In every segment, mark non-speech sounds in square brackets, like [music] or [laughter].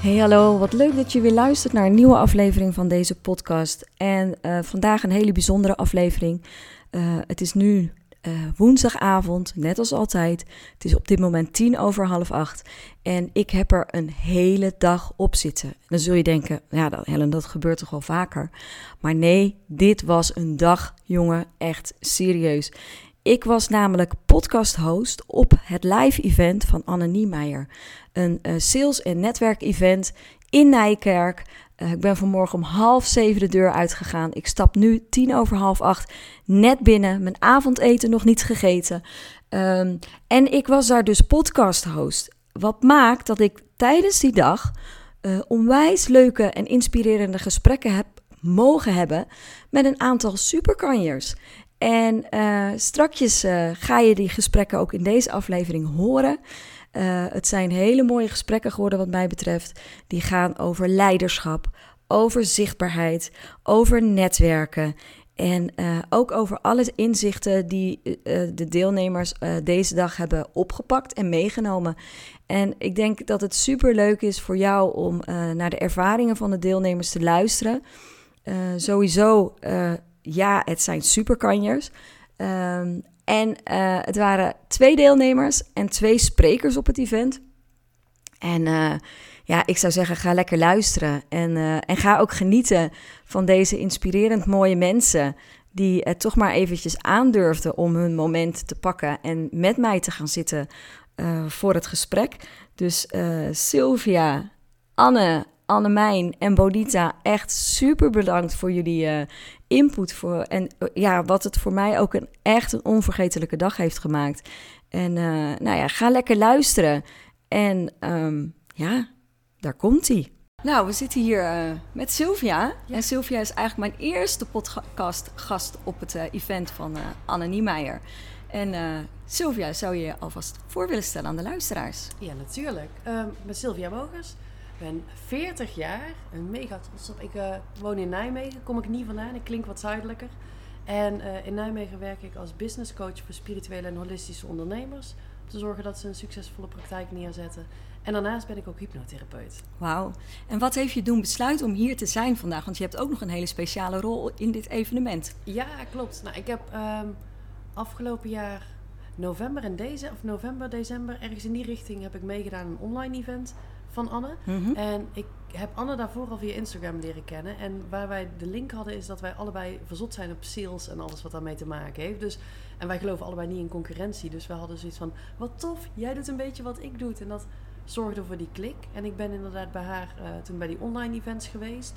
Hey hallo, wat leuk dat je weer luistert naar een nieuwe aflevering van deze podcast. En uh, vandaag een hele bijzondere aflevering. Uh, het is nu uh, woensdagavond, net als altijd. Het is op dit moment tien over half acht. En ik heb er een hele dag op zitten. Dan zul je denken, ja Helen, dat gebeurt toch wel vaker. Maar nee, dit was een dag, jongen, echt serieus. Ik was namelijk podcast-host op het live event van Anne Niemeyer. Een uh, sales- en netwerkevent in Nijkerk. Uh, ik ben vanmorgen om half zeven de deur uitgegaan. Ik stap nu tien over half acht net binnen. Mijn avondeten nog niet gegeten. Um, en ik was daar dus podcast-host. Wat maakt dat ik tijdens die dag uh, onwijs leuke en inspirerende gesprekken heb mogen hebben met een aantal superkanjers. En uh, strakjes uh, ga je die gesprekken ook in deze aflevering horen. Uh, het zijn hele mooie gesprekken geworden wat mij betreft. Die gaan over leiderschap, over zichtbaarheid, over netwerken. En ook over alle inzichten die de deelnemers deze dag hebben opgepakt en meegenomen. En ik denk dat het super leuk is voor jou om naar de ervaringen van de deelnemers te luisteren. sowieso ja, het zijn superkanjers. Um, en uh, het waren twee deelnemers en twee sprekers op het event. En uh, ja, ik zou zeggen, ga lekker luisteren. En, uh, en ga ook genieten van deze inspirerend mooie mensen. Die het toch maar eventjes aandurfden om hun moment te pakken en met mij te gaan zitten voor het gesprek. Dus Sylvia, Anne, Annemijn en Bodita, echt super bedankt voor jullie uh, input. Voor, en uh, ja, wat het voor mij ook een echt een onvergetelijke dag heeft gemaakt. En uh, nou ja, ga lekker luisteren. En um, ja, daar komt hij. Nou, we zitten hier met Sylvia. Ja. En Sylvia is eigenlijk mijn eerste podcastgast op het event van Anne Niemeyer. En Sylvia, zou je je alvast voor willen stellen aan de luisteraars? Ja, natuurlijk. Ehm, ben Sylvia Mogers. Ik ben 40 jaar en mega trots op. Ik uh, woon in Nijmegen, kom ik niet vandaan. Ik klink wat zuidelijker. En uh, in Nijmegen werk ik als business coach voor spirituele en holistische ondernemers. Om te zorgen dat ze een succesvolle praktijk neerzetten. En daarnaast ben ik ook hypnotherapeut. Wauw. En wat heeft je doen besluiten om hier te zijn vandaag? Want je hebt ook nog een hele speciale rol in dit evenement. Ja, klopt. Nou, ik heb um, afgelopen jaar november en deze, of november, december, ergens in die richting heb ik meegedaan aan een online event van Anne. Mm-hmm. En ik heb Anne daarvoor al via Instagram leren kennen. En waar wij de link hadden is dat wij allebei verzot zijn op sales en alles wat daarmee te maken heeft. Dus, en wij geloven allebei niet in concurrentie. Dus we hadden zoiets van, wat tof, jij doet een beetje wat ik doe. En dat zorgde voor die klik. En ik ben inderdaad bij haar uh, toen bij die online events geweest.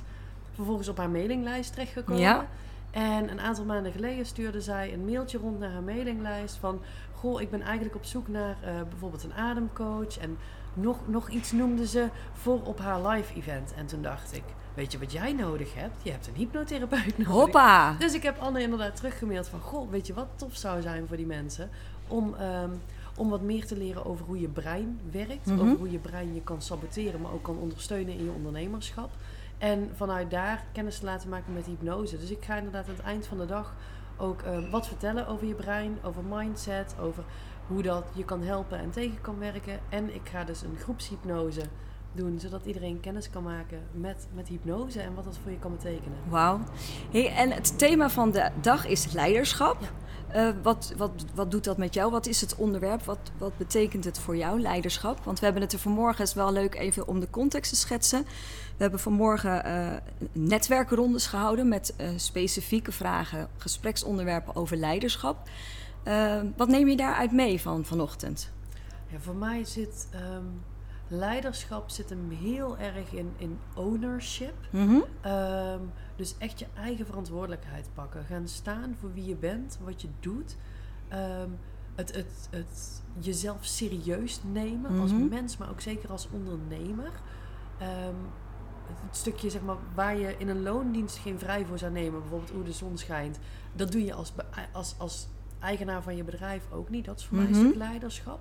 Vervolgens op haar mailinglijst terechtgekomen. Ja. En een aantal maanden geleden stuurde zij een mailtje rond naar haar mailinglijst van... Goh, ik ben eigenlijk op zoek naar uh, bijvoorbeeld een ademcoach en nog, nog iets noemde ze voor op haar live event. En toen dacht ik, weet je wat jij nodig hebt? Je hebt een hypnotherapeut [laughs] nodig. Hoppa! Dus ik heb Anne inderdaad teruggemaild van... Goh, weet je wat tof zou zijn voor die mensen? Om, um, om wat meer te leren over hoe je brein werkt. Mm -hmm. Over hoe je brein je kan saboteren, maar ook kan ondersteunen in je ondernemerschap. En vanuit daar kennis te laten maken met hypnose. Dus ik ga inderdaad aan het eind van de dag ook um, wat vertellen over je brein, over mindset, over hoe dat je kan helpen en tegen kan werken. En ik ga dus een groepshypnose doen, zodat iedereen kennis kan maken met, met hypnose en wat dat voor je kan betekenen. Wauw. Hey, en het thema van de dag is leiderschap. Ja. Uh, wat, wat, wat doet dat met jou? Wat is het onderwerp? Wat, wat betekent het voor jou, leiderschap? Want we hebben het er vanmorgen, is wel leuk even om de context te schetsen. We hebben vanmorgen uh, netwerkrondes gehouden met uh, specifieke vragen, gespreksonderwerpen over leiderschap. Uh, wat neem je daaruit mee van vanochtend? Ja, voor mij zit um, leiderschap zit hem heel erg in, in ownership. Mm-hmm. Um, dus echt je eigen verantwoordelijkheid pakken. Gaan staan voor wie je bent, wat je doet. Um, het, het, het jezelf serieus nemen als Mhm. mens, maar ook zeker als ondernemer. Ehm, het stukje zeg maar, waar je in een loondienst geen vrij voor zou nemen, bijvoorbeeld hoe de zon schijnt, dat doe je als, als, als eigenaar van je bedrijf ook niet. Dat is voor mij Mhm. een stuk leiderschap.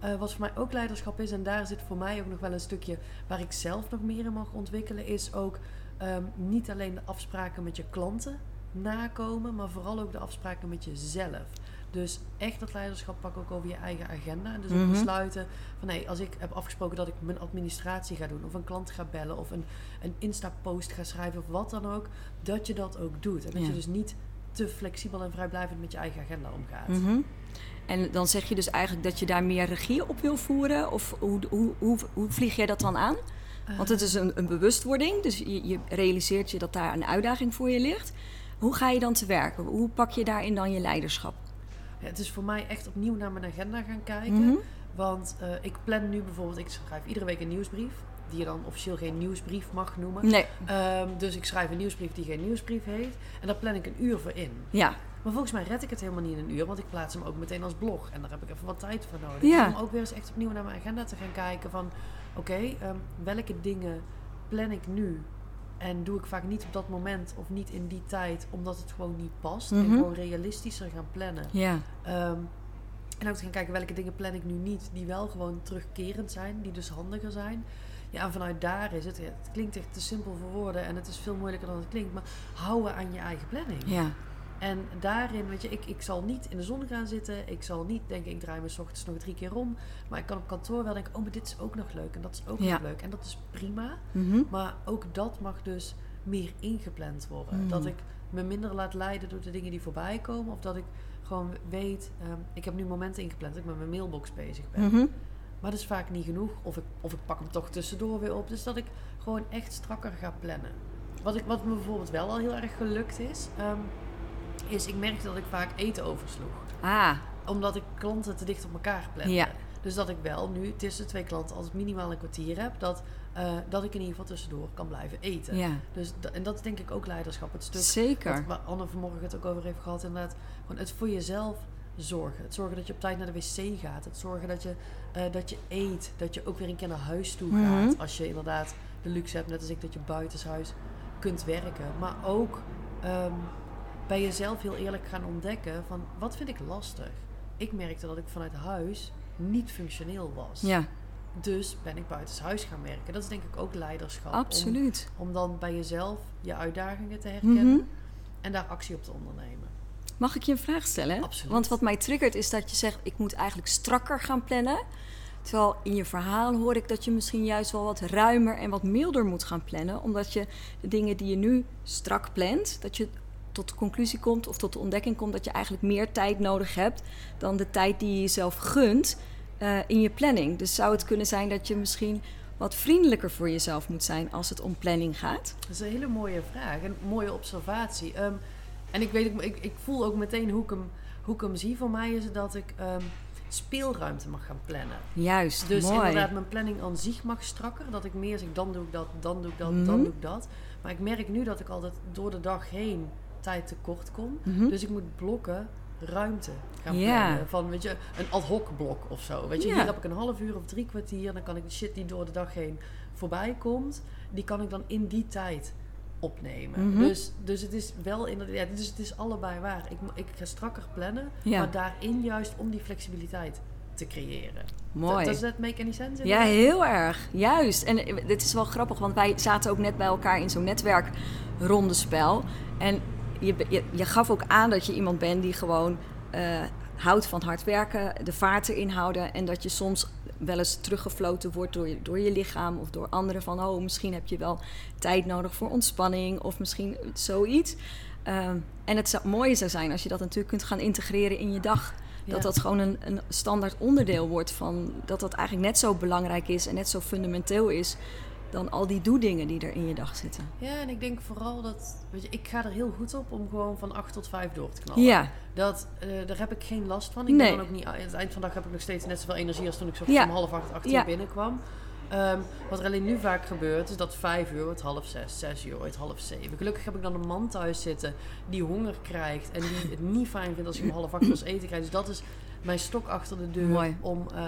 Eh, wat voor mij ook leiderschap is, en daar zit voor mij ook nog wel een stukje waar ik zelf nog meer in mag ontwikkelen, is ook ehm, niet alleen de afspraken met je klanten nakomen, maar vooral ook de afspraken met jezelf. Dus echt dat leiderschap pakken ook over je eigen agenda. En dus ook Mhm. besluiten van nee, als ik heb afgesproken dat ik mijn administratie ga doen, of een klant ga bellen, of een, een Insta-post ga schrijven, of wat dan ook, dat je dat ook doet. En dat Ja. je dus niet te flexibel en vrijblijvend met je eigen agenda omgaat. Mhm. En dan zeg je dus eigenlijk dat je daar meer regie op wil voeren? Of hoe, hoe, hoe, hoe vlieg jij dat dan aan? Want het is een, een bewustwording, dus je, je realiseert je dat daar een uitdaging voor je ligt. Hoe ga je dan te werken? Hoe pak je daarin dan je leiderschap? Ja, het is voor mij echt opnieuw naar mijn agenda gaan kijken. Mhm. Want eh, ik plan nu bijvoorbeeld, ik schrijf iedere week een nieuwsbrief. Die je dan officieel geen nieuwsbrief mag noemen. Nee, Ehm, dus ik schrijf een nieuwsbrief die geen nieuwsbrief heet. En daar plan ik een uur voor in. ja. Maar volgens mij red ik het helemaal niet in een uur. Want ik plaats hem ook meteen als blog. En daar heb ik even wat tijd voor nodig. Ja. Om ook weer eens echt opnieuw naar mijn agenda te gaan kijken. Van oké, ehm, welke dingen plan ik nu? En doe ik vaak niet op dat moment of niet in die tijd. Omdat het gewoon niet past. En Mhm. gewoon realistischer gaan plannen. Ja, Ehm, en ook te gaan kijken welke dingen plan ik nu niet, die wel gewoon terugkerend zijn, die dus handiger zijn. Ja, en vanuit daar is het, het klinkt echt te simpel voor woorden en het is veel moeilijker dan het klinkt, maar houden aan je eigen planning. ja. En daarin, weet je, ik, ik zal niet in de zon gaan zitten, ik zal niet denken, ik draai me 's ochtends nog drie keer om, maar ik kan op kantoor wel denken, oh, maar dit is ook nog leuk en dat is ook Ja. nog leuk en dat is prima. Mhm. Maar ook dat mag dus meer ingepland worden. Mm. Dat ik me minder laat leiden door de dingen die voorbij komen. Of dat ik gewoon weet, ehm, ik heb nu momenten ingepland dat ik met mijn mailbox bezig ben. Mhm. Maar dat is vaak niet genoeg. Of ik, of ik pak hem toch tussendoor weer op. Dus dat ik gewoon echt strakker ga plannen. Wat, ik, wat me bijvoorbeeld wel al heel erg gelukt is, ehm, is ik merkte dat ik vaak eten oversloeg. Ah, Omdat ik klanten te dicht op elkaar plande. Ja. Dus dat ik wel nu tussen twee klanten altijd minimaal een kwartier heb. Dat, eh, dat ik in ieder geval tussendoor kan blijven eten. ja. Dus en dat is denk ik ook leiderschap. Het stuk Zeker. wat, waar Anne vanmorgen het ook over heeft gehad. Inderdaad, gewoon het voor jezelf zorgen. Het zorgen dat je op tijd naar de wc gaat. Het zorgen dat je, eh, dat je eet. Dat je ook weer een keer naar huis toe Mhm. gaat. Als je inderdaad de luxe hebt, net als ik, dat je buitenshuis kunt werken. Maar ook ehm, bij jezelf heel eerlijk gaan ontdekken van wat vind ik lastig. Ik merkte dat ik vanuit huis niet functioneel was. Ja, Dus ben ik buitenshuis gaan werken. Dat is denk ik ook leiderschap. Absoluut. om dan bij jezelf je uitdagingen te herkennen Mhm. en daar actie op te ondernemen. Mag ik je een vraag stellen? Absoluut. Want wat mij triggert is dat je zegt, ik moet eigenlijk strakker gaan plannen. Terwijl in je verhaal hoor ik dat je misschien juist wel wat ruimer en wat milder moet gaan plannen. Omdat je de dingen die je nu strak plant, dat je tot de conclusie komt of tot de ontdekking komt dat je eigenlijk meer tijd nodig hebt dan de tijd die je jezelf gunt eh, in je planning. Dus zou het kunnen zijn dat je misschien wat vriendelijker voor jezelf moet zijn als het om planning gaat? Dat is een hele mooie vraag en een mooie observatie. Ehm, en ik, weet, ik, ik voel ook meteen hoe ik hem, hoe ik hem zie. Voor mij is het dat ik ehm, speelruimte mag gaan plannen. Juist, Dus mooi. inderdaad, mijn planning aan zich mag strakker. Dat ik meer zeg, dan doe ik dat, dan doe ik dat, Mhm. dan doe ik dat. Maar ik merk nu dat ik altijd door de dag heen tijd tekort kom. Mhm. Dus ik moet blokken ruimte gaan plannen. Van, weet je, een ad hoc blok of zo. Weet je, hier heb ik een half uur of drie kwartier. Dan kan ik de shit die door de dag heen voorbij komt, die kan ik dan in die tijd opnemen. Mhm. Dus, dus het is wel inderdaad, ja, dus het is allebei waar. Ik, ik ga strakker plannen, Ja. maar daarin juist om die flexibiliteit te creëren. Mooi. Does that make any sense? Ja, heel erg. Juist. En eh, dit is wel grappig, want wij zaten ook net bij elkaar in zo'n netwerkrondespel. En je, je, je gaf ook aan dat je iemand bent die gewoon eh, houdt van hard werken, de vaart erin houden. En dat je soms wel eens teruggefloten wordt door je, door je lichaam of door anderen. Van, oh, misschien heb je wel tijd nodig voor ontspanning of misschien zoiets. Ehm, en het zou, mooie zou zijn als je dat natuurlijk kunt gaan integreren in je dag. Dat dat gewoon een, een standaard onderdeel wordt van dat dat eigenlijk net zo belangrijk is en net zo fundamenteel is dan al die doedingen die er in je dag zitten. Ja, en ik denk vooral dat, weet je, ik ga er heel goed op om gewoon van 8 tot 5 door te knallen. Ja, Dat, eh, daar heb ik geen last van. Ik Nee. ben ook niet, aan het eind van de dag heb ik nog steeds net zoveel energie als toen ik zo Ja. om half acht, acht uur Ja. binnenkwam. Ehm, wat er alleen nu vaak gebeurt, is dat vijf uur wordt half zes, zes uur wordt half zeven. Gelukkig heb ik dan een man thuis zitten die honger krijgt en die het niet fijn vindt als je om half acht pas eten krijgt. Dus dat is, mijn stok achter de deur Mooi. om, eh,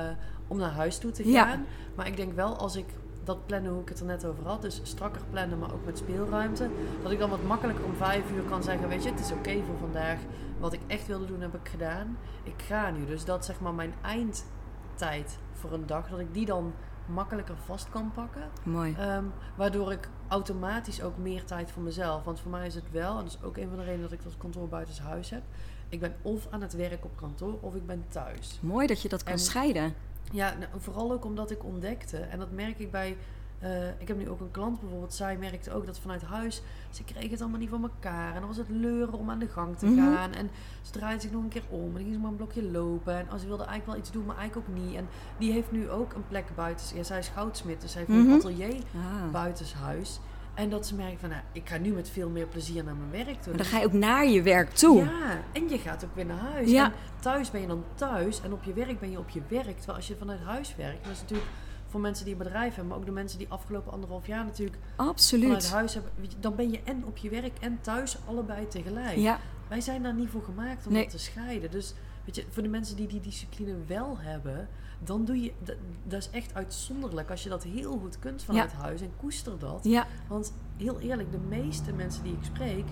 om naar huis toe te Ja. gaan. Maar ik denk wel als ik dat plannen hoe ik het er net over had, dus strakker plannen, maar ook met speelruimte, dat ik dan wat makkelijker om vijf uur kan zeggen, weet je, het is oké voor vandaag. Wat ik echt wilde doen, heb ik gedaan. Ik ga nu. Dus dat zeg maar mijn eindtijd voor een dag, dat ik die dan makkelijker vast kan pakken. Mooi. Ehm, waardoor ik automatisch ook meer tijd voor mezelf. Want voor mij is het wel, en dat is ook een van de redenen dat ik dat kantoor buitenshuis heb. Ik ben of aan het werk op kantoor of ik ben thuis. Mooi dat je dat kan En- scheiden. Ja, nou, vooral ook omdat ik ontdekte, en dat merk ik bij. eh, ik heb nu ook een klant bijvoorbeeld, zij merkte ook dat vanuit huis, ze kreeg het allemaal niet van elkaar. En dan was het leuren om aan de gang te Mhm. gaan. En ze draaide zich nog een keer om en dan ging ze maar een blokje lopen. En als ze wilde eigenlijk wel iets doen, maar eigenlijk ook niet. En die heeft nu ook een plek buiten. Ja, zij is goudsmit, dus zij heeft Mhm. een atelier Ah. buitenshuis. En dat ze merkt van, nou, ik ga nu met veel meer plezier naar mijn werk toe. Maar dan ga je ook naar je werk toe. Ja, en je gaat ook weer naar huis. Ja. En thuis ben je dan thuis en op je werk ben je op je werk. Terwijl als je vanuit huis werkt, dat is natuurlijk voor mensen die een bedrijf hebben, maar ook de mensen die afgelopen anderhalf jaar natuurlijk vanuit Absoluut. huis hebben, dan ben je en op je werk en thuis allebei tegelijk. Ja, Wij zijn daar niet voor gemaakt om Nee. dat te scheiden. Dus weet je, voor de mensen die die discipline wel hebben, dan doe je dat, dat is echt uitzonderlijk als je dat heel goed kunt vanuit huis en koester dat. ja, Want heel eerlijk, de meeste mensen die ik spreek,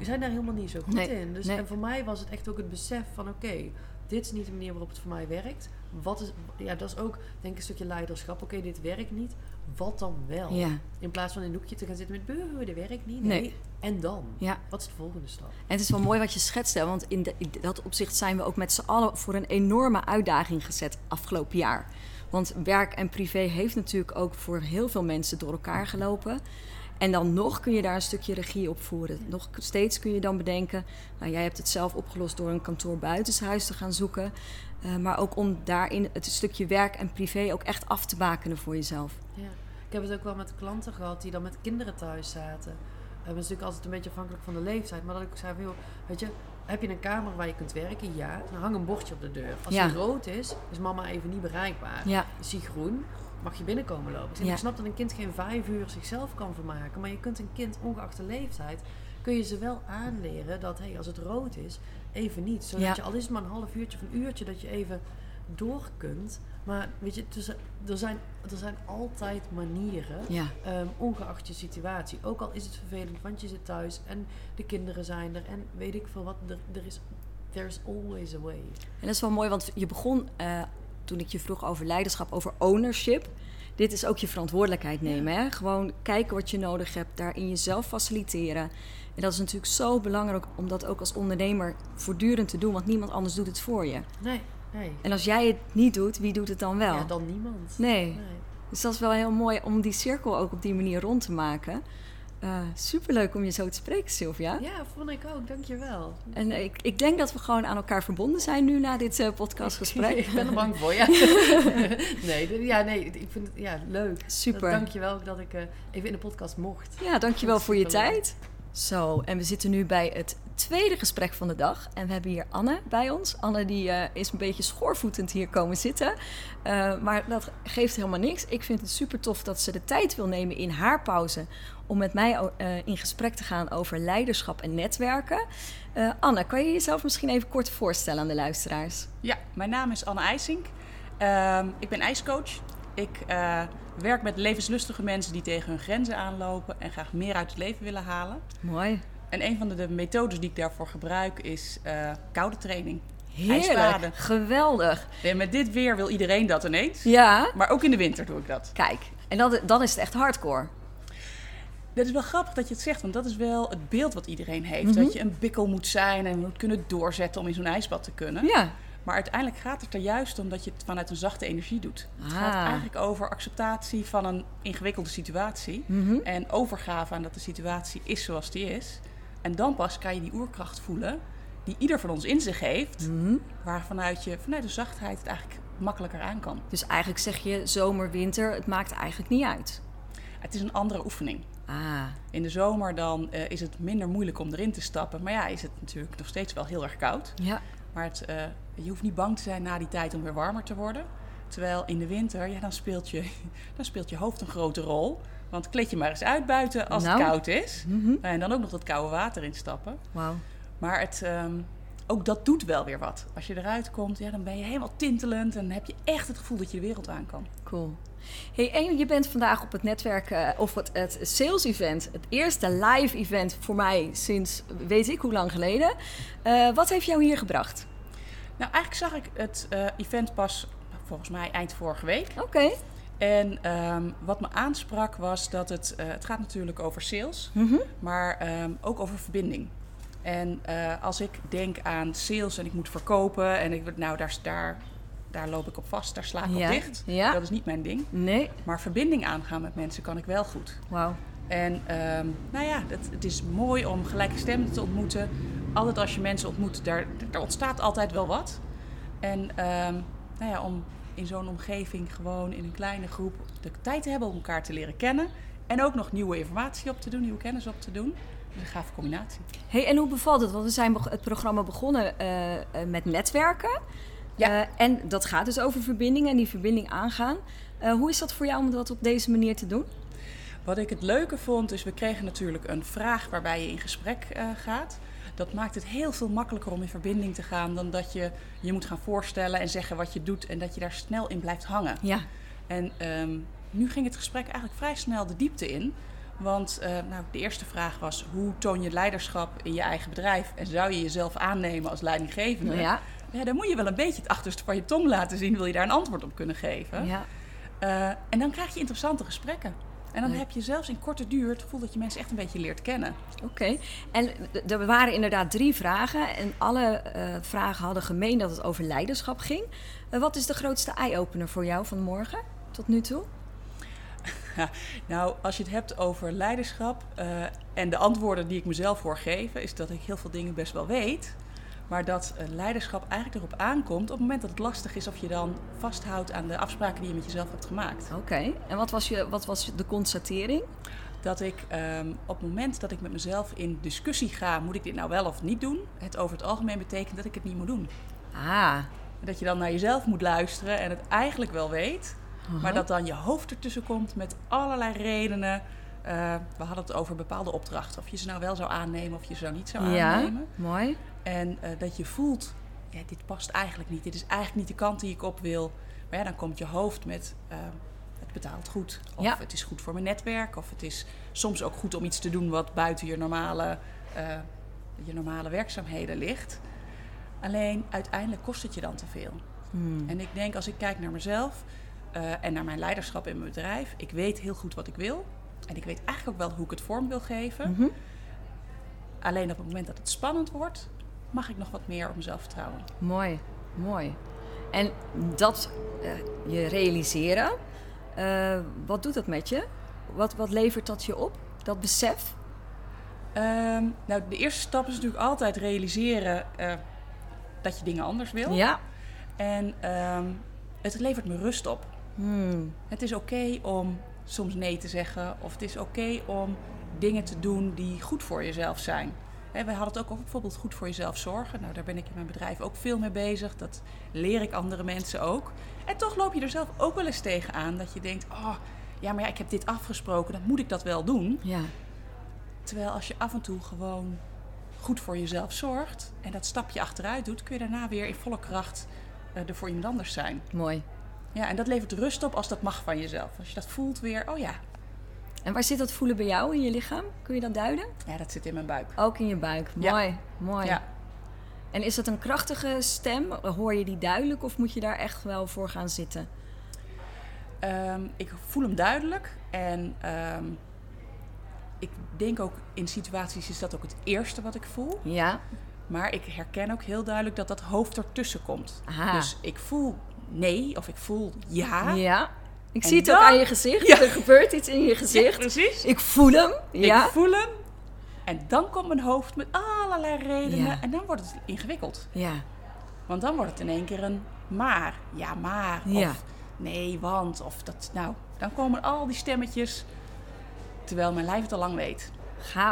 zijn daar helemaal niet zo goed Nee, in. Dus nee. en voor mij was het echt ook het besef van oké, dit is niet de manier waarop het voor mij werkt. Wat is, ja, dat is ook denk ik een stukje leiderschap. Oké, dit werkt niet. Wat dan wel? ja, In plaats van in een hoekje te gaan zitten met beuh, dit werkt niet. Nee. Nee. En dan? ja. Wat is de volgende stap? En het is wel mooi wat je schetst, hè, want in, de- in dat opzicht zijn we ook met z'n allen voor een enorme uitdaging gezet afgelopen jaar. Want werk en privé heeft natuurlijk ook voor heel veel mensen door elkaar gelopen. En dan nog kun je daar een stukje regie op voeren. Nog steeds kun je dan bedenken, nou, jij hebt het zelf opgelost door een kantoor buitenshuis te gaan zoeken. Eh, maar ook om daarin het stukje werk en privé ook echt af te bakenen voor jezelf. Ja. Ik heb het ook wel met klanten gehad die dan met kinderen thuis zaten. Dat is natuurlijk altijd een beetje afhankelijk van de leeftijd. Maar dat ik zei, joh, weet je, heb je een kamer waar je kunt werken? Ja. Dan hang een bordje op de deur. Als Ja. die rood is, is mama even niet bereikbaar. Ja, Is die groen, mag je binnenkomen lopen. Ja. Ik snap dat een kind geen vijf uur zichzelf kan vermaken. Maar je kunt een kind, ongeacht de leeftijd, kun je ze wel aanleren dat hey, als het rood is, even niet. Zodat Ja. je, al is het maar een half uurtje of een uurtje, dat je even door kunt. Maar weet je, tussen, er, zijn, er zijn altijd manieren, ja. ehm, ongeacht je situatie. Ook al is het vervelend, want je zit thuis en de kinderen zijn er en weet ik veel wat. Er, er is, there's always a way. En dat is wel mooi, want je begon eh, toen ik je vroeg over leiderschap, over ownership. Dit is ook je verantwoordelijkheid nemen. Hè? Gewoon kijken wat je nodig hebt, daarin jezelf faciliteren. En dat is natuurlijk zo belangrijk om dat ook als ondernemer voortdurend te doen, want niemand anders doet het voor je. Nee, nee. En als jij het niet doet, wie doet het dan wel? Ja, dan niemand. Nee. nee. Dus dat is wel heel mooi om die cirkel ook op die manier rond te maken. Eh superleuk om je zo te spreken, Sylvia. Ja, vond ik ook. Dankjewel. En ik, ik denk dat we gewoon aan elkaar verbonden zijn nu na dit eh, podcastgesprek. [laughs] ik ben er bang voor, ja. [laughs] nee, ja, nee, ik vind het ja, leuk. Super. Dank je wel dat ik eh, even in de podcast mocht. Ja, dankjewel voor je tijd. Zo, en we zitten nu bij het tweede gesprek van de dag. En we hebben hier Anne bij ons. Anne die eh, is een beetje schoorvoetend hier komen zitten. Eh, maar dat geeft helemaal niks. Ik vind het super tof dat ze de tijd wil nemen in haar pauze... om met mij eh, in gesprek te gaan over leiderschap en netwerken. Anne, kan je jezelf misschien even kort voorstellen aan de luisteraars? Ja, mijn naam is Anne IJsink. Ehm, ik ben ijscoach. Ik werk met levenslustige mensen die tegen hun grenzen aanlopen en graag meer uit het leven willen halen. Mooi. En een van de, de methodes die ik daarvoor gebruik is eh, koude training. Heerlijk. Ijsbaden. Geweldig. En met dit weer wil iedereen dat ineens. Ja, Maar ook in de winter doe ik dat. kijk. En dan, dan is het echt hardcore. Dat is wel grappig dat je het zegt, want dat is wel het beeld wat iedereen heeft. Mhm. Dat je een bikkel moet zijn en moet kunnen doorzetten om in zo'n ijsbad te kunnen. Ja. Maar uiteindelijk gaat het er juist om dat je het vanuit een zachte energie doet. Het Ah. gaat eigenlijk over acceptatie van een ingewikkelde situatie. Mhm. En overgave aan dat de situatie is zoals die is. En dan pas kan je die oerkracht voelen die ieder van ons in zich heeft. Mhm. Waar vanuit, je, vanuit de zachtheid het eigenlijk makkelijker aan kan. Dus eigenlijk zeg je zomer, winter, het maakt eigenlijk niet uit. Het is een andere oefening. Ah, In de zomer dan eh, is het minder moeilijk om erin te stappen. Maar ja, is het natuurlijk nog steeds wel heel erg koud. ja. Maar het, eh, je hoeft niet bang te zijn na die tijd om weer warmer te worden. Terwijl in de winter, ja, dan, speelt je, [laughs] dan speelt je hoofd een grote rol. Want kleed je maar eens uit buiten als Nou. het koud is. Mhm. En dan ook nog dat koude water instappen. Wauw. Maar het, ehm, ook dat doet wel weer wat. Als je eruit komt, ja, dan ben je helemaal tintelend en heb je echt het gevoel dat je de wereld aan kan. Cool. Hey, en je bent vandaag op het netwerk uh, of het, het sales event, het eerste live event voor mij sinds weet ik hoe lang geleden. Uh, wat heeft jou hier gebracht? Nou, eigenlijk zag ik het uh, event pas volgens mij eind vorige week. Oké. En um, wat me aansprak was dat het, het gaat natuurlijk over sales, mm -hmm. maar um, ook over verbinding. En uh, als ik denk aan sales en ik moet verkopen en ik nou daar, daar, daar loop ik op vast, daar sla ik ja. op dicht. Ja. Dat is niet mijn ding. Nee. Maar verbinding aangaan met mensen kan ik wel goed. Wauw. En um, nou ja, het, het, is mooi om gelijkgestemden te ontmoeten. Altijd als je mensen ontmoet, daar, daar ontstaat altijd wel wat. En nou ja, om in zo'n omgeving gewoon in een kleine groep de tijd te hebben om elkaar te leren kennen. En ook nog nieuwe informatie op te doen, nieuwe kennis op te doen. Dus een gave combinatie. Hey, en hoe bevalt het? Want we zijn het programma begonnen uh, uh, met netwerken. Ja. Uh, en dat gaat dus over verbindingen en die verbinding aangaan. hoe is dat voor jou om dat op deze manier te doen? Wat ik het leuke vond, is we kregen natuurlijk een vraag waarbij je in gesprek gaat. Dat maakt het heel veel makkelijker om in verbinding te gaan dan dat je je moet gaan voorstellen en zeggen wat je doet en dat je daar snel in blijft hangen. Ja. En um, nu ging het gesprek eigenlijk vrij snel de diepte in. Want uh, nou, de eerste vraag was: hoe toon je leiderschap in je eigen bedrijf? En zou je jezelf aannemen als leidinggevende? Ja. ja dan moet je wel een beetje het achterste van je tong laten zien, wil je daar een antwoord op kunnen geven. Ja. Uh, en dan krijg je interessante gesprekken. En dan heb je zelfs in korte duur het gevoel dat je mensen echt een beetje leert kennen. Oké. Okay. En er waren inderdaad drie vragen. En alle uh, vragen hadden gemeen dat het over leiderschap ging. wat is de grootste eye-opener voor jou van morgen tot nu toe? [laughs] Nou, als je het hebt over leiderschap uh, en de antwoorden die ik mezelf hoor geven, is dat ik heel veel dingen best wel weet. Maar dat uh, leiderschap eigenlijk erop aankomt op het moment dat het lastig is of je dan vasthoudt aan de afspraken die je met jezelf hebt gemaakt. Oké, okay. en wat was, je, wat was de constatering? Dat ik um, op het moment dat ik met mezelf in discussie ga, moet ik dit nou wel of niet doen? Het over het algemeen betekent dat ik het niet moet doen. Ah. Dat je dan naar jezelf moet luisteren en het eigenlijk wel weet, Uh-huh. Maar dat dan je hoofd ertussen komt met allerlei redenen. Uh, we hadden het over bepaalde opdrachten. Of je ze nou wel zou aannemen of je ze nou niet zou ja, aannemen. mooi. En uh, dat je voelt, ja, dit past eigenlijk niet. Dit is eigenlijk niet de kant die ik op wil. Maar ja, dan komt je hoofd met, uh, het betaalt goed. Of ja. het is goed voor mijn netwerk. Of het is soms ook goed om iets te doen wat buiten je normale, je normale werkzaamheden ligt. Alleen uiteindelijk kost het je dan te veel. Hmm. En ik denk, als ik kijk naar mezelf... En naar mijn leiderschap in mijn bedrijf. Ik weet heel goed wat ik wil. En ik weet eigenlijk ook wel hoe ik het vorm wil geven. Mm-hmm. Alleen op het moment dat het spannend wordt, mag ik nog wat meer op mezelf vertrouwen. Mooi, mooi. En dat uh, je realiseren, uh, wat doet dat met je? Wat, wat levert dat je op, dat besef? Um, nou, de eerste stap is natuurlijk altijd realiseren dat je dingen anders wil. Ja. En um, het levert me rust op. Hmm. Het is oké okay om soms nee te zeggen. Of het is oké okay om dingen te doen die goed voor jezelf zijn. Wij hadden het ook over bijvoorbeeld goed voor jezelf zorgen. Nou, daar ben ik in mijn bedrijf ook veel mee bezig. Dat leer ik andere mensen ook. En toch loop je er zelf ook wel eens tegenaan dat je denkt... oh, ja, maar ja, ik heb dit afgesproken, dan moet ik dat wel doen. Ja. Terwijl als je af en toe gewoon goed voor jezelf zorgt... en dat stapje achteruit doet... kun je daarna weer in volle kracht uh, er voor iemand anders zijn. Mooi. Ja, en dat levert rust op als dat mag van jezelf. Als je dat voelt weer, oh ja. En waar zit dat voelen bij jou in je lichaam? Kun je dat duiden? Ja, dat zit in mijn buik. Ook in je buik. Ja. Mooi, mooi. Ja. En is dat een krachtige stem? Hoor je die duidelijk of moet je daar echt wel voor gaan zitten? Um, ik voel hem duidelijk. En um, ik denk ook in situaties is dat ook het eerste wat ik voel. Ja. Maar ik herken ook heel duidelijk dat dat hoofd ertussen komt. Aha. Dus ik voel nee of ik voel ja. Ja. Ik En zie het dan- ook aan je gezicht. Ja. Er gebeurt iets in je gezicht. precies. Ik voel hem. Ja. Ik voel hem. En dan komt mijn hoofd met allerlei redenen. Ja. En dan wordt het ingewikkeld. Ja. Want dan wordt het in één keer een maar. Ja, maar. Of nee, want. Of dat. Nou, dan komen al die stemmetjes. Terwijl mijn lijf het al lang weet.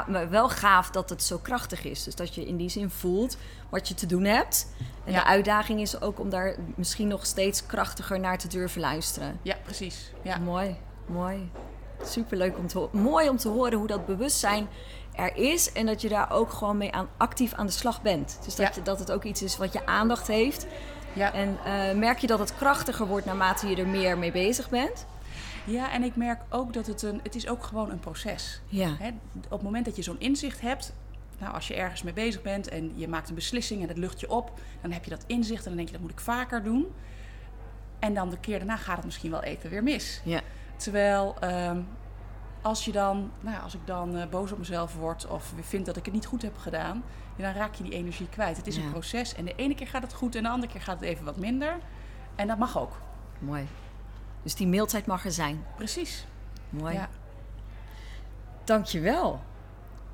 Maar wel gaaf dat het zo krachtig is. Dus dat je in die zin voelt wat je te doen hebt. En Ja. de uitdaging is ook om daar misschien nog steeds krachtiger naar te durven luisteren. Ja, precies. Ja. Mooi, mooi. Superleuk om te horen. Mooi om te horen hoe dat bewustzijn er is en dat je daar ook gewoon mee aan, actief aan de slag bent. Dus dat, Ja. je, dat het ook iets is wat je aandacht heeft. Ja. En eh, merk je dat het krachtiger wordt naarmate je er meer mee bezig bent? Ja, en ik merk ook dat het een, het is ook gewoon een proces. Ja. Hè, op het moment dat je zo'n inzicht hebt, nou, als je ergens mee bezig bent en je maakt een beslissing en dat lucht je op, dan heb je dat inzicht en dan denk je dat moet ik vaker doen. En dan de keer daarna gaat het misschien wel even weer mis. Ja. Terwijl ehm, als je dan, nou, ja, als ik dan eh, boos op mezelf word of vind dat ik het niet goed heb gedaan, dan raak je die energie kwijt. Het is Ja. een proces en de ene keer gaat het goed en de andere keer gaat het even wat minder. En dat mag ook. Mooi. Dus die mailtijd mag er zijn. Precies. Mooi. Ja. Dankjewel.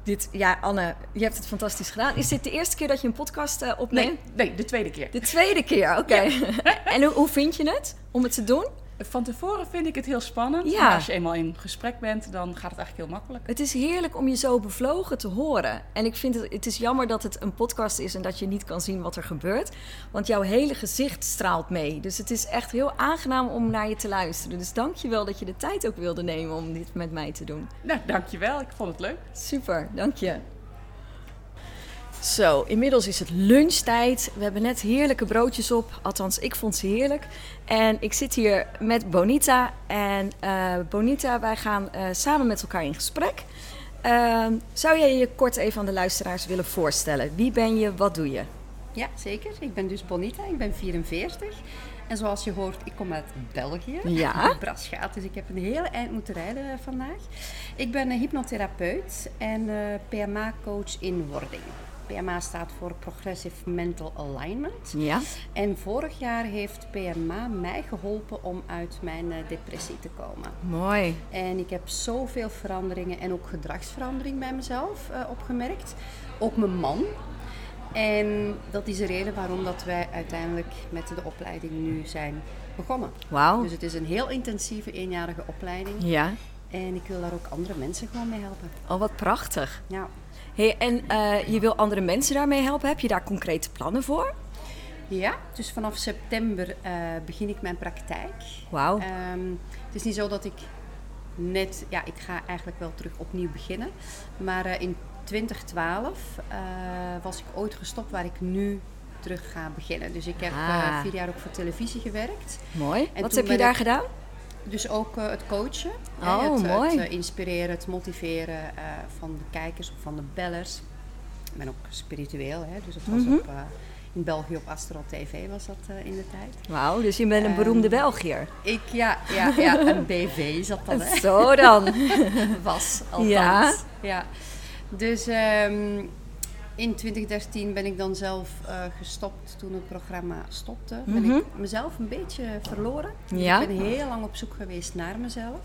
Dit, ja, Anne, je hebt het fantastisch gedaan. Is dit de eerste keer dat je een podcast eh, opneemt? Nee, nee, de tweede keer. De tweede keer, oké. [laughs] en hoe, hoe vind je het om het te doen? Van tevoren vind ik het heel spannend. Ja. Maar als je eenmaal in gesprek bent, dan gaat het eigenlijk heel makkelijk. Het is heerlijk om je zo bevlogen te horen. En ik vind het, het is jammer dat het een podcast is en dat je niet kan zien wat er gebeurt. Want jouw hele gezicht straalt mee. Dus het is echt heel aangenaam om naar je te luisteren. Dus dank je wel dat je de tijd ook wilde nemen om dit met mij te doen. Nou, dankjewel. Ik vond het leuk. Super, dank je. Zo, inmiddels is het lunchtijd. We hebben net heerlijke broodjes op. Althans, ik vond ze heerlijk. En ik zit hier met Bonita. En eh, Bonita, wij gaan eh, samen met elkaar in gesprek. Ehm, zou jij je kort even aan de luisteraars willen voorstellen? Wie ben je, wat doe je? Ja, zeker. Ik ben dus Bonita, ik ben 44. En zoals je hoort, ik kom uit België. Ja. [laughs] Dus ik heb een hele eind moeten rijden vandaag. Ik ben een hypnotherapeut en eh, PMA-coach in wording. PMA staat voor Progressive Mental Alignment. Ja. En vorig jaar heeft PMA mij geholpen om uit mijn eh, depressie te komen. Mooi. En ik heb zoveel veranderingen en ook gedragsverandering bij mezelf eh, opgemerkt. Ook mijn man. En dat is de reden waarom dat wij uiteindelijk met de opleiding nu zijn begonnen. Wauw. Dus het is een heel intensieve eenjarige opleiding. Ja. En ik wil daar ook andere mensen gewoon mee helpen. Oh, wat prachtig. Ja, Hey, en eh, je wil andere mensen daarmee helpen. Heb je daar concrete plannen voor? ja dus vanaf september eh, begin ik mijn praktijk. Wauw. Ehm, het is niet zo dat ik net, ja, ik ga eigenlijk wel terug opnieuw beginnen. Maar eh, in 2012 eh, was ik ooit gestopt waar ik nu terug ga beginnen. Dus ik heb Ah. vier jaar ook voor televisie gewerkt. Mooi. en Wat heb je daar ik- gedaan? Dus ook eh, het coachen. hè, Oh, het, mooi. Het eh, inspireren, het motiveren eh, van de kijkers of van de bellers. Ik ben ook spiritueel, hè, dus het was Mhm. op, in België op Astro TV was dat in de tijd. Wauw, dus je bent een Ehm, beroemde Belgiër. Ik, ja, ja, ja, een [laughs] BV is dat dan, hè? Zo dan. [laughs] was althans. Ja. Ja. Dus ehm, in 2013 ben ik dan zelf eh, gestopt toen het programma stopte. Ben Mhm. ik mezelf een beetje verloren. Dus Ja. Ik ben heel lang op zoek geweest naar mezelf.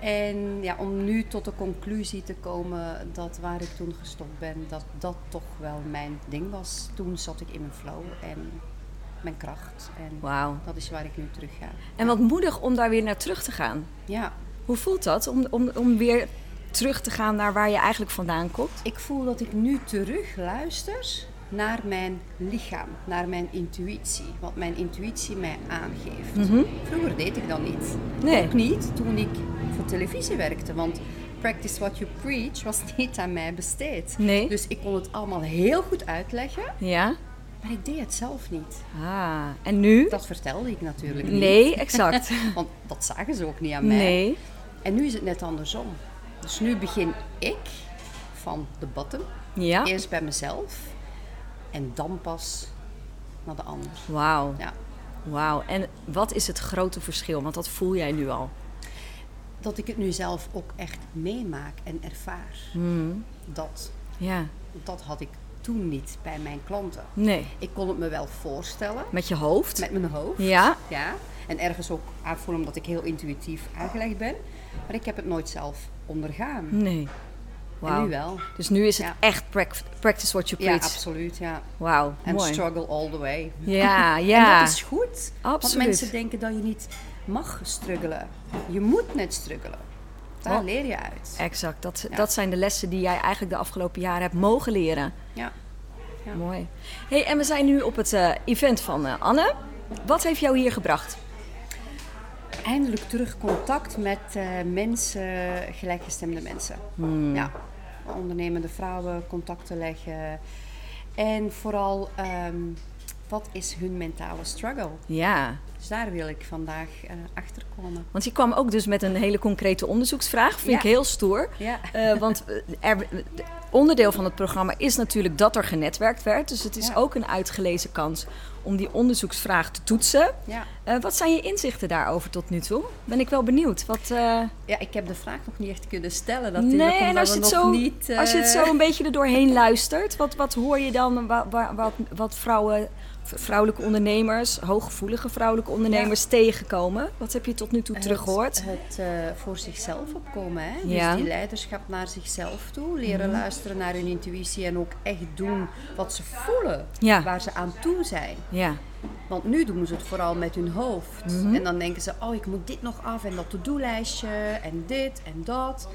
En ja, om nu tot de conclusie te komen dat waar ik toen gestopt ben, dat dat toch wel mijn ding was. Toen zat ik in mijn flow en mijn kracht. En Wauw. dat is waar ik nu terug ga. En wat moedig om daar weer naar terug te gaan. Ja, Hoe voelt dat om, om, om weer terug te gaan naar waar je eigenlijk vandaan komt? Ik voel dat ik nu terug luister naar mijn lichaam, naar mijn intuïtie. Wat mijn intuïtie mij aangeeft. Vroeger deed ik dat niet. Mhm. Nee. Ook niet toen ik voor televisie werkte. Want practice what you preach was [laughs] niet aan mij besteed. Nee. Dus ik kon het allemaal heel goed uitleggen, Ja? maar ik deed het zelf niet. Ah, en nu? Dat vertelde ik natuurlijk niet. Nee, exact. [laughs] Want dat zagen ze ook niet aan mij. Nee. En nu is het net andersom. Dus nu begin ik van de bottom. Ja? Eerst bij mezelf en dan pas naar de ander. Wauw. Ja. Wauw. En wat is het grote verschil? Want dat voel jij nu al. Dat ik het nu zelf ook echt meemaak en ervaar. Hmm. Dat, Ja. dat had ik toen niet bij mijn klanten. Nee. Ik kon het me wel voorstellen Met je hoofd? met mijn hoofd. Ja? Ja. En ergens ook aanvoelen omdat ik heel intuïtief aangelegd ben. Maar ik heb het nooit zelf ondergaan. Nee. En nu wel. Dus nu is het Ja. echt prac- practice what you Ja, preach. absoluut. Ja. Wauw, En struggle all the way. Ja, [laughs] ja. En dat is goed. Want mensen denken dat je niet mag struggelen. Je moet net struggelen. Daar leer je uit. Exact. Dat, Ja. dat zijn de lessen die jij eigenlijk de afgelopen jaren hebt mogen leren. Ja. Ja. Mooi. Hey, en we zijn nu op het eh, event van eh, Anne. Wat heeft jou hier gebracht? Eindelijk terug contact met eh, mensen, gelijkgestemde mensen. Hmm. Ja. ondernemende vrouwen contact te leggen. En vooral, ehm, wat is hun mentale struggle? Ja. Dus daar wil ik vandaag uh, achter komen. Want je kwam ook dus met een hele concrete onderzoeksvraag. Vind Ja. ik heel stoer. Ja. Eh, want eh, er, onderdeel van het programma is natuurlijk dat er genetwerkt werd. Dus het is Ja. ook een uitgelezen kans om die onderzoeksvraag te toetsen. Ja. Eh, wat zijn je inzichten daarover tot nu toe? Ben ik wel benieuwd. Wat, eh, ja, ik heb de vraag nog niet echt kunnen stellen. Natuurlijk, nee, en als je, het zo, niet... als je het eh, zo een beetje er doorheen luistert, wat, wat hoor je dan? Wa- wa- Wat, wat, vrouwen, vrouwelijke ondernemers, hooggevoelige vrouwelijke ondernemers tegenkomen? Wat heb je tot nu toe teruggehoord? Het, het eh, voor zichzelf opkomen. Hè? Ja. Dus die leiderschap naar zichzelf toe. Leren Mhm. luisteren naar hun intuïtie en ook echt doen wat ze voelen. Ja. Waar ze aan toe zijn. Ja, Want nu doen ze het vooral met hun hoofd. Mhm. En dan denken ze, oh ik moet dit nog af en dat to-do-lijstje en dit en dat.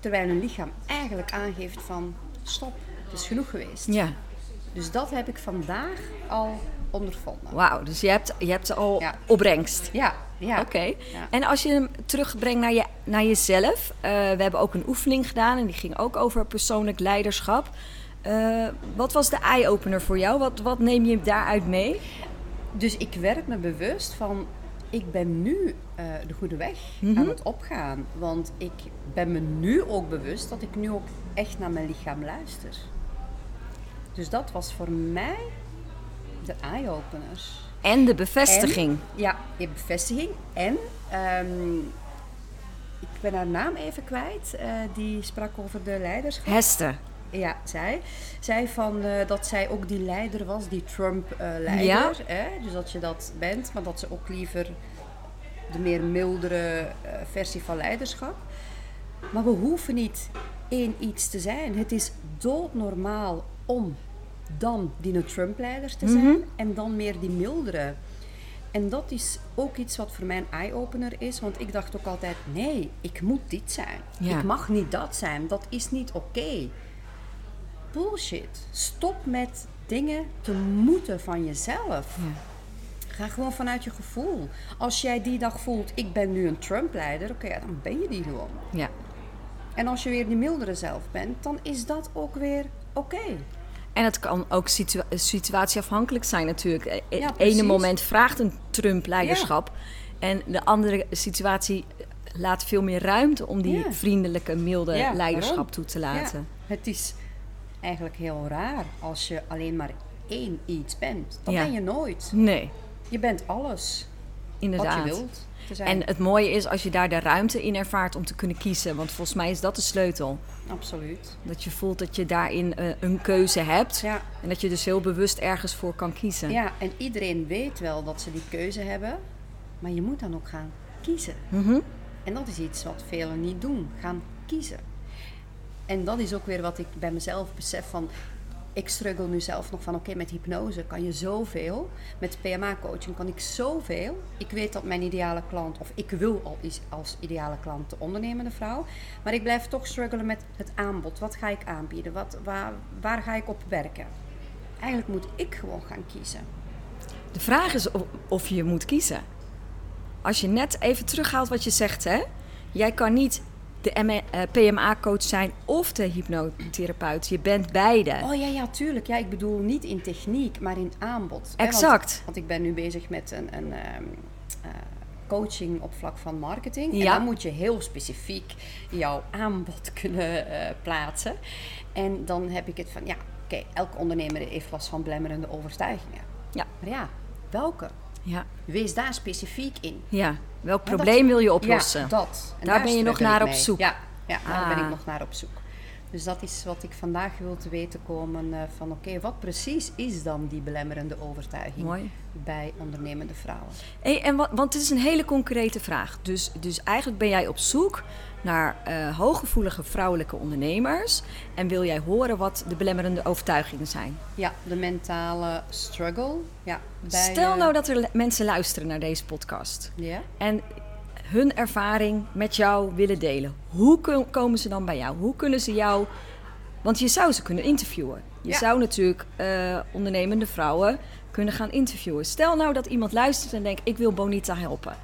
Terwijl hun lichaam eigenlijk aangeeft van, stop, het is genoeg geweest. ja. Dus dat heb ik vandaag al ondervonden. Wauw, dus je hebt, je hebt al Ja. opbrengst. Ja, ja. Oké. Ja. En als je hem terugbrengt naar, je, naar jezelf. eh, we hebben ook een oefening gedaan en die ging ook over persoonlijk leiderschap. Eh, wat was de eye-opener voor jou? Wat, wat neem je daaruit mee? Dus ik werd me bewust van, ik ben nu eh, de goede weg Mhm. aan het opgaan. Want ik ben me nu ook bewust dat ik nu ook echt naar mijn lichaam luister. Dus dat was voor mij de eye-opener. En de bevestiging. Ja, de bevestiging. En ehm, ik ben haar naam even kwijt. eh, die sprak over de leiderschap. Hester. Ja, zij. Zij van eh, dat zij ook die leider was, die Trump-leider. Ja. hè? Dus dat je dat bent, maar dat ze ook liever de meer mildere eh, versie van leiderschap. Maar we hoeven niet één iets te zijn. Het is doodnormaal om dan die Trump-leider te zijn en dan meer die mildere. En dat is ook iets wat voor mij een eye-opener is, want ik dacht ook altijd: nee, ik moet dit zijn. Ja. Ik mag niet dat zijn. Dat is niet oké. Bullshit. Stop met dingen te moeten van jezelf. Ga gewoon vanuit je gevoel. Als jij die dag voelt, ik ben nu een Trump-leider, oké, dan ben je die gewoon. Ja. En als je weer die mildere zelf bent, dan is dat ook weer oké. En het kan ook situa- situatieafhankelijk zijn natuurlijk. Ja, Het ene moment vraagt een Trump leiderschap. En de andere situatie laat veel meer ruimte om die Ja. vriendelijke, milde leiderschap waarom? toe te laten. Het is eigenlijk heel raar als je alleen maar één iets bent. Dat ben je nooit. Nee, Je bent alles inderdaad. wat je wilt te zijn. En het mooie is als je daar de ruimte in ervaart om te kunnen kiezen. Want volgens mij is dat de sleutel. Absoluut. Dat je voelt dat je daarin eh, een keuze hebt. Ja. En dat je dus heel bewust ergens voor kan kiezen. ja, en iedereen weet wel dat ze die keuze hebben. Maar je moet dan ook gaan kiezen. Mhm. En dat is iets wat velen niet doen. Gaan kiezen. En dat is ook weer wat ik bij mezelf besef van... Ik struggle nu zelf nog van, oké, met hypnose kan je zoveel. Met PMA-coaching kan ik zoveel. Ik weet dat mijn ideale klant, of ik wil al als ideale klant de ondernemende vrouw. Maar ik blijf toch struggelen met het aanbod. Wat ga ik aanbieden? Wat, waar, waar ga ik op werken? Eigenlijk moet ik gewoon gaan kiezen. De vraag is of, of je moet kiezen. Als je net even terughaalt wat je zegt, hè? Jij kan niet de PMA-coach zijn of de hypnotherapeut. Je bent beide. Oh ja, ja, tuurlijk. Ja, ik bedoel niet in techniek, maar in aanbod. want- Exact. Want, ik ben nu bezig met een, een ehm, eh, coaching op vlak van marketing. En Ja. dan moet je heel specifiek jouw aanbod [laughs] kunnen eh, plaatsen. En dan heb ik het van, ja, oké, elke ondernemer heeft last van belemmerende overtuigingen. Ja. Maar ja, welke? Ja, Wees daar specifiek in. ja. Welk dat- probleem wil je oplossen? Ja, dat. En Daar ben je nog naar op zoek. Ja, ja daar ben Ah. ik nog naar op zoek. Dus dat is wat ik vandaag wil te weten komen eh, van oké, wat precies is dan die belemmerende overtuiging Mooi. bij ondernemende vrouwen? Hey, en wat, want het is een hele concrete vraag. Dus, dus eigenlijk ben jij op zoek naar eh, hooggevoelige vrouwelijke ondernemers. En wil jij horen wat de belemmerende overtuigingen zijn. Ja, de mentale struggle. Ja, bij, Stel eh, nou dat er mensen luisteren naar deze podcast. Ja, En hun ervaring met jou willen delen. Hoe komen ze dan bij jou? Hoe kunnen ze jou... Want je zou ze kunnen interviewen. Je Ja. zou natuurlijk eh, ondernemende vrouwen kunnen gaan interviewen. Stel nou dat iemand luistert en denkt... ik wil Bonita helpen.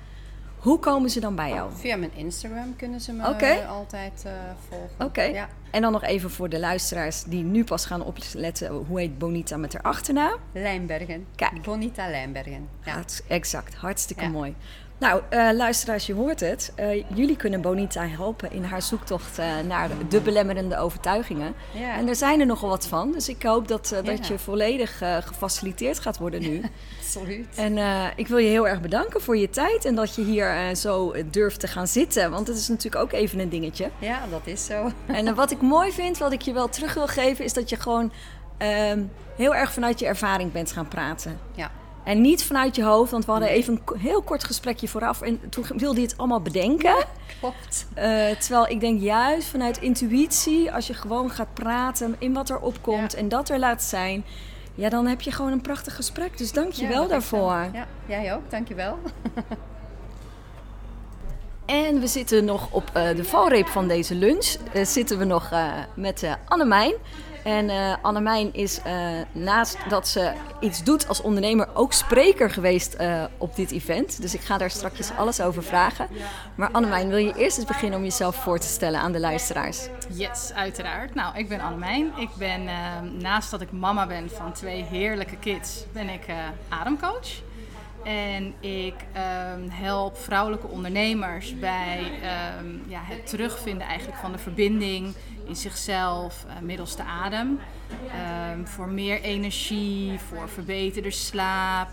Hoe komen ze dan bij jou? Via mijn Instagram kunnen ze me altijd eh, volgen. Oké. Ja, En dan nog even voor de luisteraars die nu pas gaan opletten. Hoe heet Bonita met haar achternaam? Lijnbergen. Kijk. Bonita Lijnbergen. Ja. Exact, hartstikke Ja. mooi. Nou, eh, luisteraars, je hoort het. Eh, jullie kunnen Bonita helpen in haar zoektocht eh, naar de belemmerende overtuigingen. Ja. En er zijn er nogal wat van. Dus ik hoop dat, dat je volledig gefaciliteerd gaat worden nu. [laughs] Absoluut. En ik wil je heel erg bedanken voor je tijd en dat je hier zo durft te gaan zitten. Want het is natuurlijk ook even een dingetje. Ja, dat is zo. [laughs] En wat ik mooi vind, wat ik je wel terug wil geven, is dat je gewoon ehm, heel erg vanuit je ervaring bent gaan praten. Ja. En niet vanuit je hoofd, want we hadden even een heel kort gesprekje vooraf en toen wilde je het allemaal bedenken. Klopt. Eh, terwijl ik denk juist vanuit intuïtie, als je gewoon gaat praten in wat er opkomt Ja. en dat er laat zijn, ja, dan heb je gewoon een prachtig gesprek. Dus dank je Ja, wel daarvoor. Ja, jij ook. Dankjewel. [laughs] En we zitten nog op eh, de valreep van deze lunch. Eh, zitten we nog eh, met Annemijn. En eh Annemijn is eh, naast dat ze iets doet als ondernemer ook spreker geweest eh, op dit event. Dus ik ga daar straks alles over vragen. Maar Annemijn, wil je eerst eens beginnen om jezelf voor te stellen aan de luisteraars? Yes, uiteraard. Nou, ik ben Annemijn. Ik ben, naast dat ik mama ben van twee heerlijke kids, ben ik ademcoach. En ik ehm, help vrouwelijke ondernemers bij ehm, ja, het terugvinden eigenlijk van de verbinding in zichzelf eh, middels de adem. Ehm, voor meer energie, voor verbeterde slaap,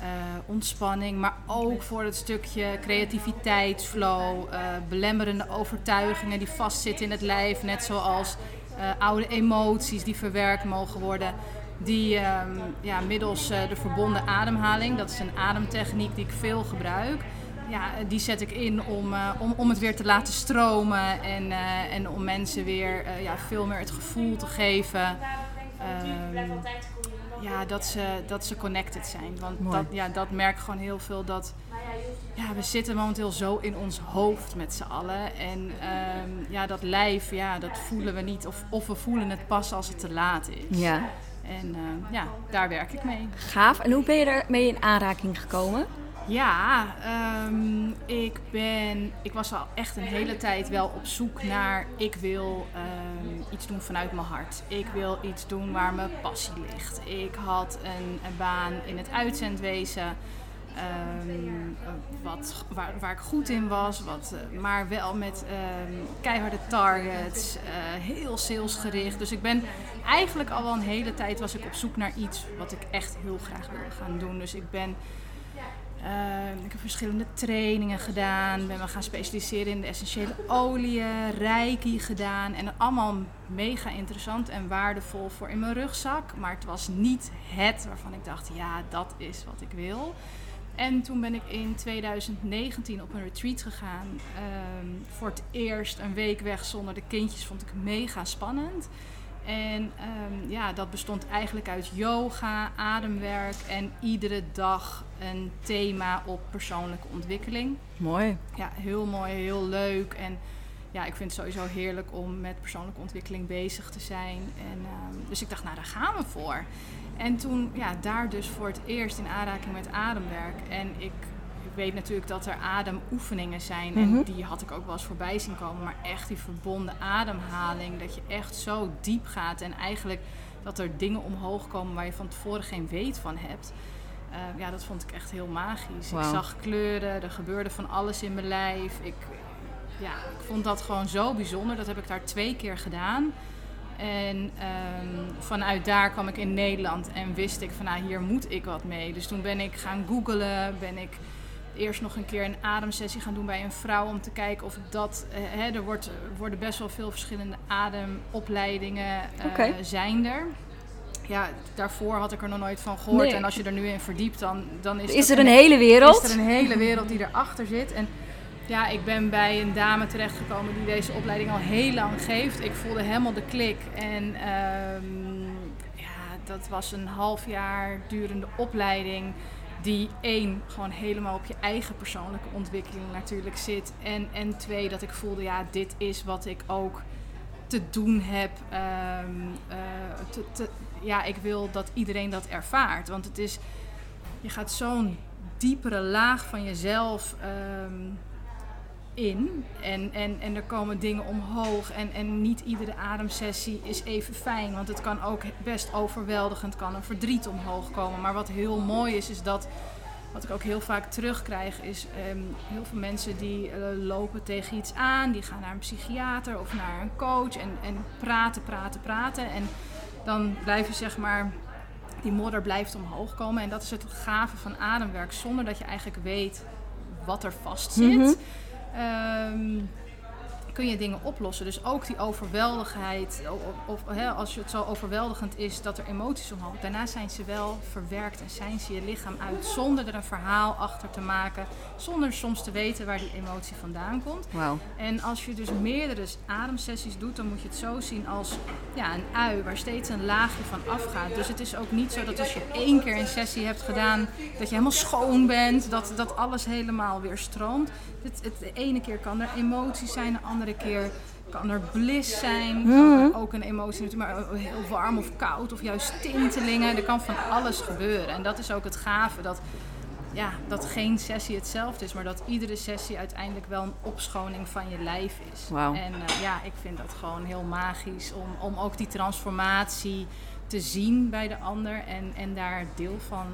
eh, ontspanning, maar ook voor het stukje creativiteitsflow, eh, belemmerende overtuigingen die vastzitten in het lijf, net zoals eh, oude emoties die verwerkt mogen worden. Die ehm, ja, middels eh, de verbonden ademhaling, dat is een ademtechniek die ik veel gebruik. Ja, die zet ik in om, eh, om, om het weer te laten stromen en, eh, en om mensen weer eh, ja, veel meer het gevoel te geven ehm, ja, dat, ze, dat ze connected zijn. Want Mooi. dat, ja, dat merk ik gewoon heel veel dat ja, we zitten momenteel zo in ons hoofd met z'n allen. En ehm, ja, dat lijf, ja, dat voelen we niet. Of, of we voelen het pas als het te laat is. Ja, En ehm, ja, daar werk ik mee. gaaf. En hoe ben je ermee in aanraking gekomen? Ja, ehm, ik, ben, ik was al echt een hele tijd wel op zoek naar... ik wil ehm, iets doen vanuit mijn hart. Ik wil iets doen waar mijn passie ligt. Ik had een, een baan in het uitzendwezen... ehm, wat, waar, waar ik goed in was, wat, eh, maar wel met keiharde targets, eh, heel salesgericht. Dus ik ben eigenlijk al wel een hele tijd was ik op zoek naar iets wat ik echt heel graag wilde gaan doen. Dus ik ben eh, ik heb verschillende trainingen gedaan. Ben me gaan specialiseren in de essentiële oliën, reiki gedaan. En allemaal mega interessant en waardevol voor in mijn rugzak. Maar het was niet het waarvan ik dacht, ja, dat is wat ik wil. En toen ben ik in 2019 op een retreat gegaan. Ehm, voor het eerst een week weg zonder de kindjes vond ik mega spannend. En ehm, ja, dat bestond eigenlijk uit yoga, ademwerk en iedere dag een thema op persoonlijke ontwikkeling. Mooi. Ja, heel mooi, heel leuk. En ja, ik vind het sowieso heerlijk om met persoonlijke ontwikkeling bezig te zijn. En, ehm, dus ik dacht, nou daar gaan we voor. En toen, ja, daar dus voor het eerst in aanraking met ademwerk. En ik, ik weet natuurlijk dat er ademoefeningen zijn. Mhm. En die had ik ook wel eens voorbij zien komen. Maar echt die verbonden ademhaling. Dat je echt zo diep gaat. En eigenlijk dat er dingen omhoog komen waar je van tevoren geen weet van hebt. Eh, ja, dat vond ik echt heel magisch. Ik zag kleuren, er gebeurde van alles in mijn lijf. Ik, ja, ik vond dat gewoon zo bijzonder. Dat heb ik daar twee keer gedaan. En ehm, vanuit daar kwam ik in Nederland en wist ik van nou, hier moet ik wat mee. Dus toen ben ik gaan googlen, ben ik eerst nog een keer een ademsessie gaan doen bij een vrouw om te kijken of dat. eh, hè, er wordt, worden best wel veel verschillende ademopleidingen eh, Oké. zijn er. Ja, daarvoor had ik er nog nooit van gehoord. Nee. En als je er nu in verdiept, dan, dan is, Is er een hele wereld? is er een hele wereld die erachter zit. En ja, ik ben bij een dame terechtgekomen die deze opleiding al heel lang geeft. Ik voelde helemaal de klik. En ehm, ja, dat was een half jaar durende opleiding. Die één, gewoon helemaal op je eigen persoonlijke ontwikkeling natuurlijk zit. En, en twee, dat ik voelde, ja, dit is wat ik ook te doen heb. Ehm, eh, ja, ik wil dat iedereen dat ervaart. Want het is, je gaat zo'n diepere laag van jezelf ehm, in. En, en, en er komen dingen omhoog. En, en niet iedere ademsessie is even fijn. Want het kan ook best overweldigend, kan een verdriet omhoog komen. Maar wat heel mooi is, is dat wat ik ook heel vaak terugkrijg, is ehm, heel veel mensen die eh, lopen tegen iets aan. Die gaan naar een psychiater of naar een coach en, en praten, praten, praten. En dan blijven zeg maar, die modder blijft omhoog komen. En dat is het gave van ademwerk, zonder dat je eigenlijk weet wat er vast zit. Um, kun je dingen oplossen. Dus ook die overweldigheid, of, of hè, als het zo overweldigend is dat er emoties omhoog. Daarna zijn ze wel verwerkt en zijn ze je lichaam uit zonder er een verhaal achter te maken. Zonder soms te weten waar die emotie vandaan komt. Wow. En als je dus meerdere ademsessies doet, dan moet je het zo zien als ja, een ui waar steeds een laagje van afgaat. Dus het is ook niet zo dat als je één keer een sessie hebt gedaan, dat je helemaal schoon bent, dat, dat alles helemaal weer stroomt. Het, het, de ene keer kan er emoties zijn, de andere keer kan er bliss zijn. Mhm. Ook een emotie natuurlijk, maar heel warm of koud of juist tintelingen. Er kan van alles gebeuren. En dat is ook het gave, dat, ja, dat geen sessie hetzelfde is, maar dat iedere sessie uiteindelijk wel een opschoning van je lijf is. Wow. En uh, ja, ik vind dat gewoon heel magisch om, om ook die transformatie te zien bij de ander en, en daar deel van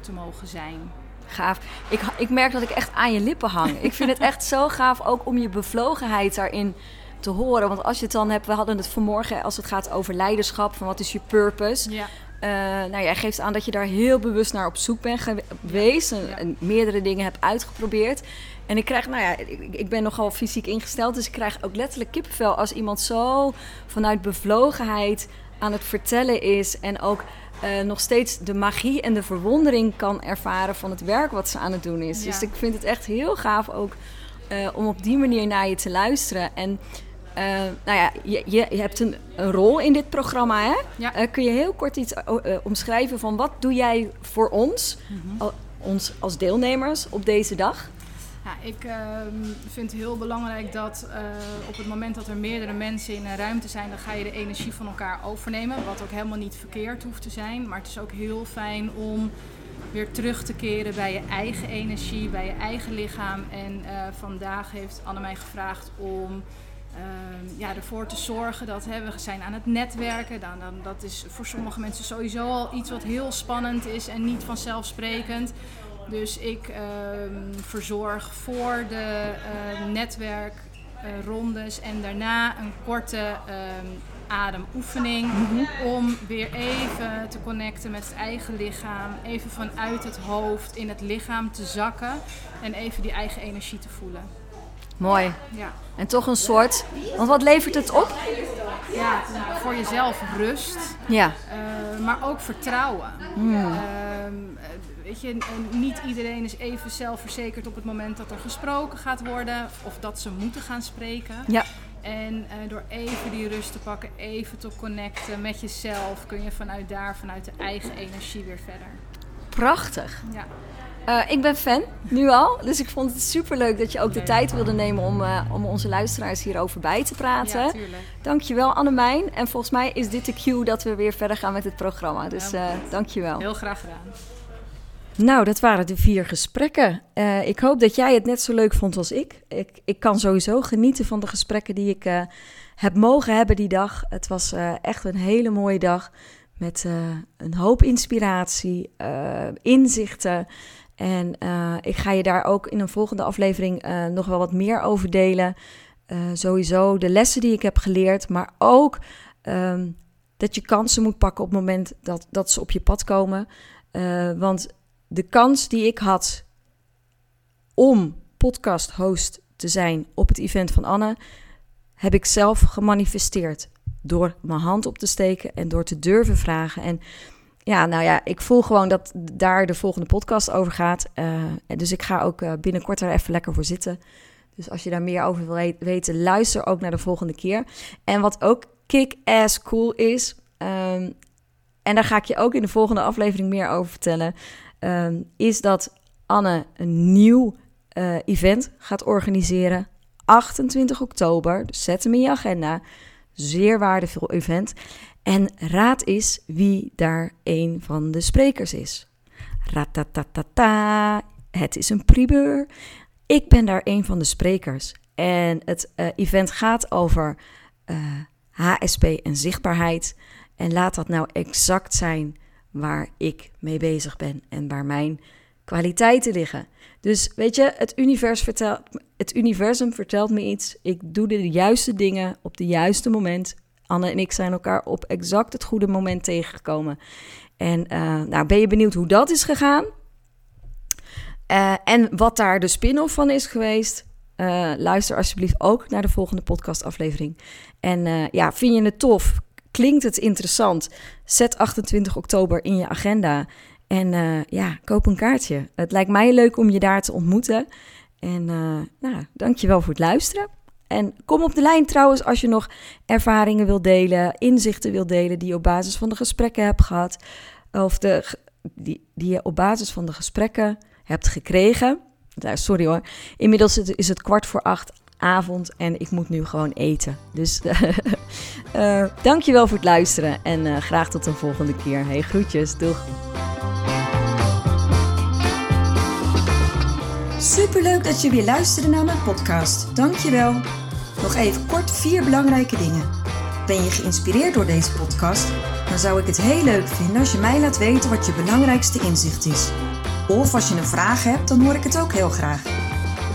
te mogen zijn. Gaaf. Ik, ik merk dat ik echt aan je lippen hang. ik vind het echt zo gaaf ook om je bevlogenheid daarin te horen. Want als je het dan hebt, we hadden het vanmorgen als het gaat over leiderschap, van wat is je purpose. Ja. Uh, nou, jij geeft aan dat je daar heel bewust naar op zoek bent geweest en, en, meerdere dingen hebt uitgeprobeerd. En ik krijg, nou ja, ik, ik, ben nogal fysiek ingesteld, dus ik krijg ook letterlijk kippenvel als iemand zo vanuit bevlogenheid aan het vertellen is en ook uh, nog steeds de magie en de verwondering kan ervaren van het werk wat ze aan het doen is. Dus ik vind het echt heel gaaf ook uh, om op die manier naar je te luisteren. En uh, nou ja, je, je hebt een, een, rol in dit programma, hè? Ja. kun je heel kort iets omschrijven van wat doe jij voor ons, Mhm. ons als deelnemers op deze dag? Ja, ik ehm, vind het heel belangrijk dat eh, op het moment dat er meerdere mensen in een ruimte zijn, dan ga je de energie van elkaar overnemen. Wat ook helemaal niet verkeerd hoeft te zijn. Maar het is ook heel fijn om weer terug te keren bij je eigen energie, bij je eigen lichaam. En eh, vandaag heeft Anne mij gevraagd om ehm, ja, ervoor te zorgen dat hè, we zijn aan het netwerken. Dan, dan, dat is voor sommige mensen sowieso al iets wat heel spannend is en niet vanzelfsprekend. Dus ik ehm, verzorg voor de uh, netwerkrondes en daarna een korte ehm, ademoefening om weer even te connecten met het eigen lichaam, even vanuit het hoofd in het lichaam te zakken en even die eigen energie te voelen. Mooi. Ja. En toch een soort, want wat levert het op? Ja, voor jezelf rust, Ja. uh, maar ook vertrouwen. Uh, weet je, niet iedereen is even zelfverzekerd op het moment dat er gesproken gaat worden of dat ze moeten gaan spreken. Ja. En uh, door even die rust te pakken, even te connecten met jezelf, kun je vanuit daar, vanuit de eigen energie weer verder. Prachtig. Ja. Uh, ik ben fan, nu al. Dus ik vond het superleuk dat je ook de tijd wilde nemen om, uh, om onze luisteraars hierover bij te praten. Ja, tuurlijk. Dankjewel Annemijn. En volgens mij is dit de cue dat we weer verder gaan met het programma. Dus uh, dankjewel. Heel graag gedaan. Nou, dat waren de vier gesprekken. Uh, ik hoop dat jij het net zo leuk vond als ik. Ik, ik kan sowieso genieten van de gesprekken die ik uh, heb mogen hebben die dag. Het was uh, echt een hele mooie dag met een hoop inspiratie, inzichten. En ik ga je daar ook in een volgende aflevering nog wel wat meer over delen. sowieso de lessen die ik heb geleerd, maar ook um, dat je kansen moet pakken op het moment dat, dat ze op je pad komen. want de kans die ik had om podcast host te zijn op het event van Anne, heb ik zelf gemanifesteerd. Door mijn hand op te steken en door te durven vragen. En ja, nou ja, ik voel gewoon dat daar de volgende podcast over gaat. Uh, dus ik ga ook uh, binnenkort er even lekker voor zitten. Dus als je daar meer over wil weten, luister ook naar de volgende keer. En wat ook kick-ass cool is, um, en daar ga ik je ook in de volgende aflevering meer over vertellen um, is dat Anne een nieuw uh, event gaat organiseren. 28 oktober, dus zet hem in je agenda. Zeer waardevol event. En raad eens wie daar een van de sprekers is. Ratatatata. het is een primeur. Ik ben daar een van de sprekers. En het uh, event gaat over HSP en zichtbaarheid. En laat dat nou exact zijn waar ik mee bezig ben en waar mijn kwaliteiten liggen. Dus weet je, het, vertelt, het universum vertelt me iets. Ik doe de juiste dingen op de juiste moment. Anne en ik zijn elkaar op exact het goede moment tegengekomen. En uh, nou, ben je benieuwd hoe dat is gegaan? Uh, en wat daar de spin-off van is geweest? Uh, luister alsjeblieft ook naar de volgende podcastaflevering. En ja, vind je het tof? Klinkt het interessant? Zet 28 oktober in je agenda. En uh, ja, koop een kaartje. Het lijkt mij leuk om je daar te ontmoeten. En uh, nou, dankjewel voor het luisteren. En kom op de lijn trouwens als je nog ervaringen wilt delen, inzichten wilt delen die je op basis van de gesprekken hebt gehad. Of de, die, die je op basis van de gesprekken hebt gekregen. Sorry hoor. Inmiddels is het kwart voor acht avond en ik moet nu gewoon eten. Dus uh, [laughs] dankjewel voor het luisteren en graag tot de volgende keer. Hey, groetjes. Doeg. Superleuk dat je weer luisterde naar mijn podcast. Dankjewel. Nog even kort vier belangrijke dingen. Ben je geïnspireerd door deze podcast? Dan zou ik het heel leuk vinden als je mij laat weten wat je belangrijkste inzicht is. Of als je een vraag hebt, dan hoor ik het ook heel graag.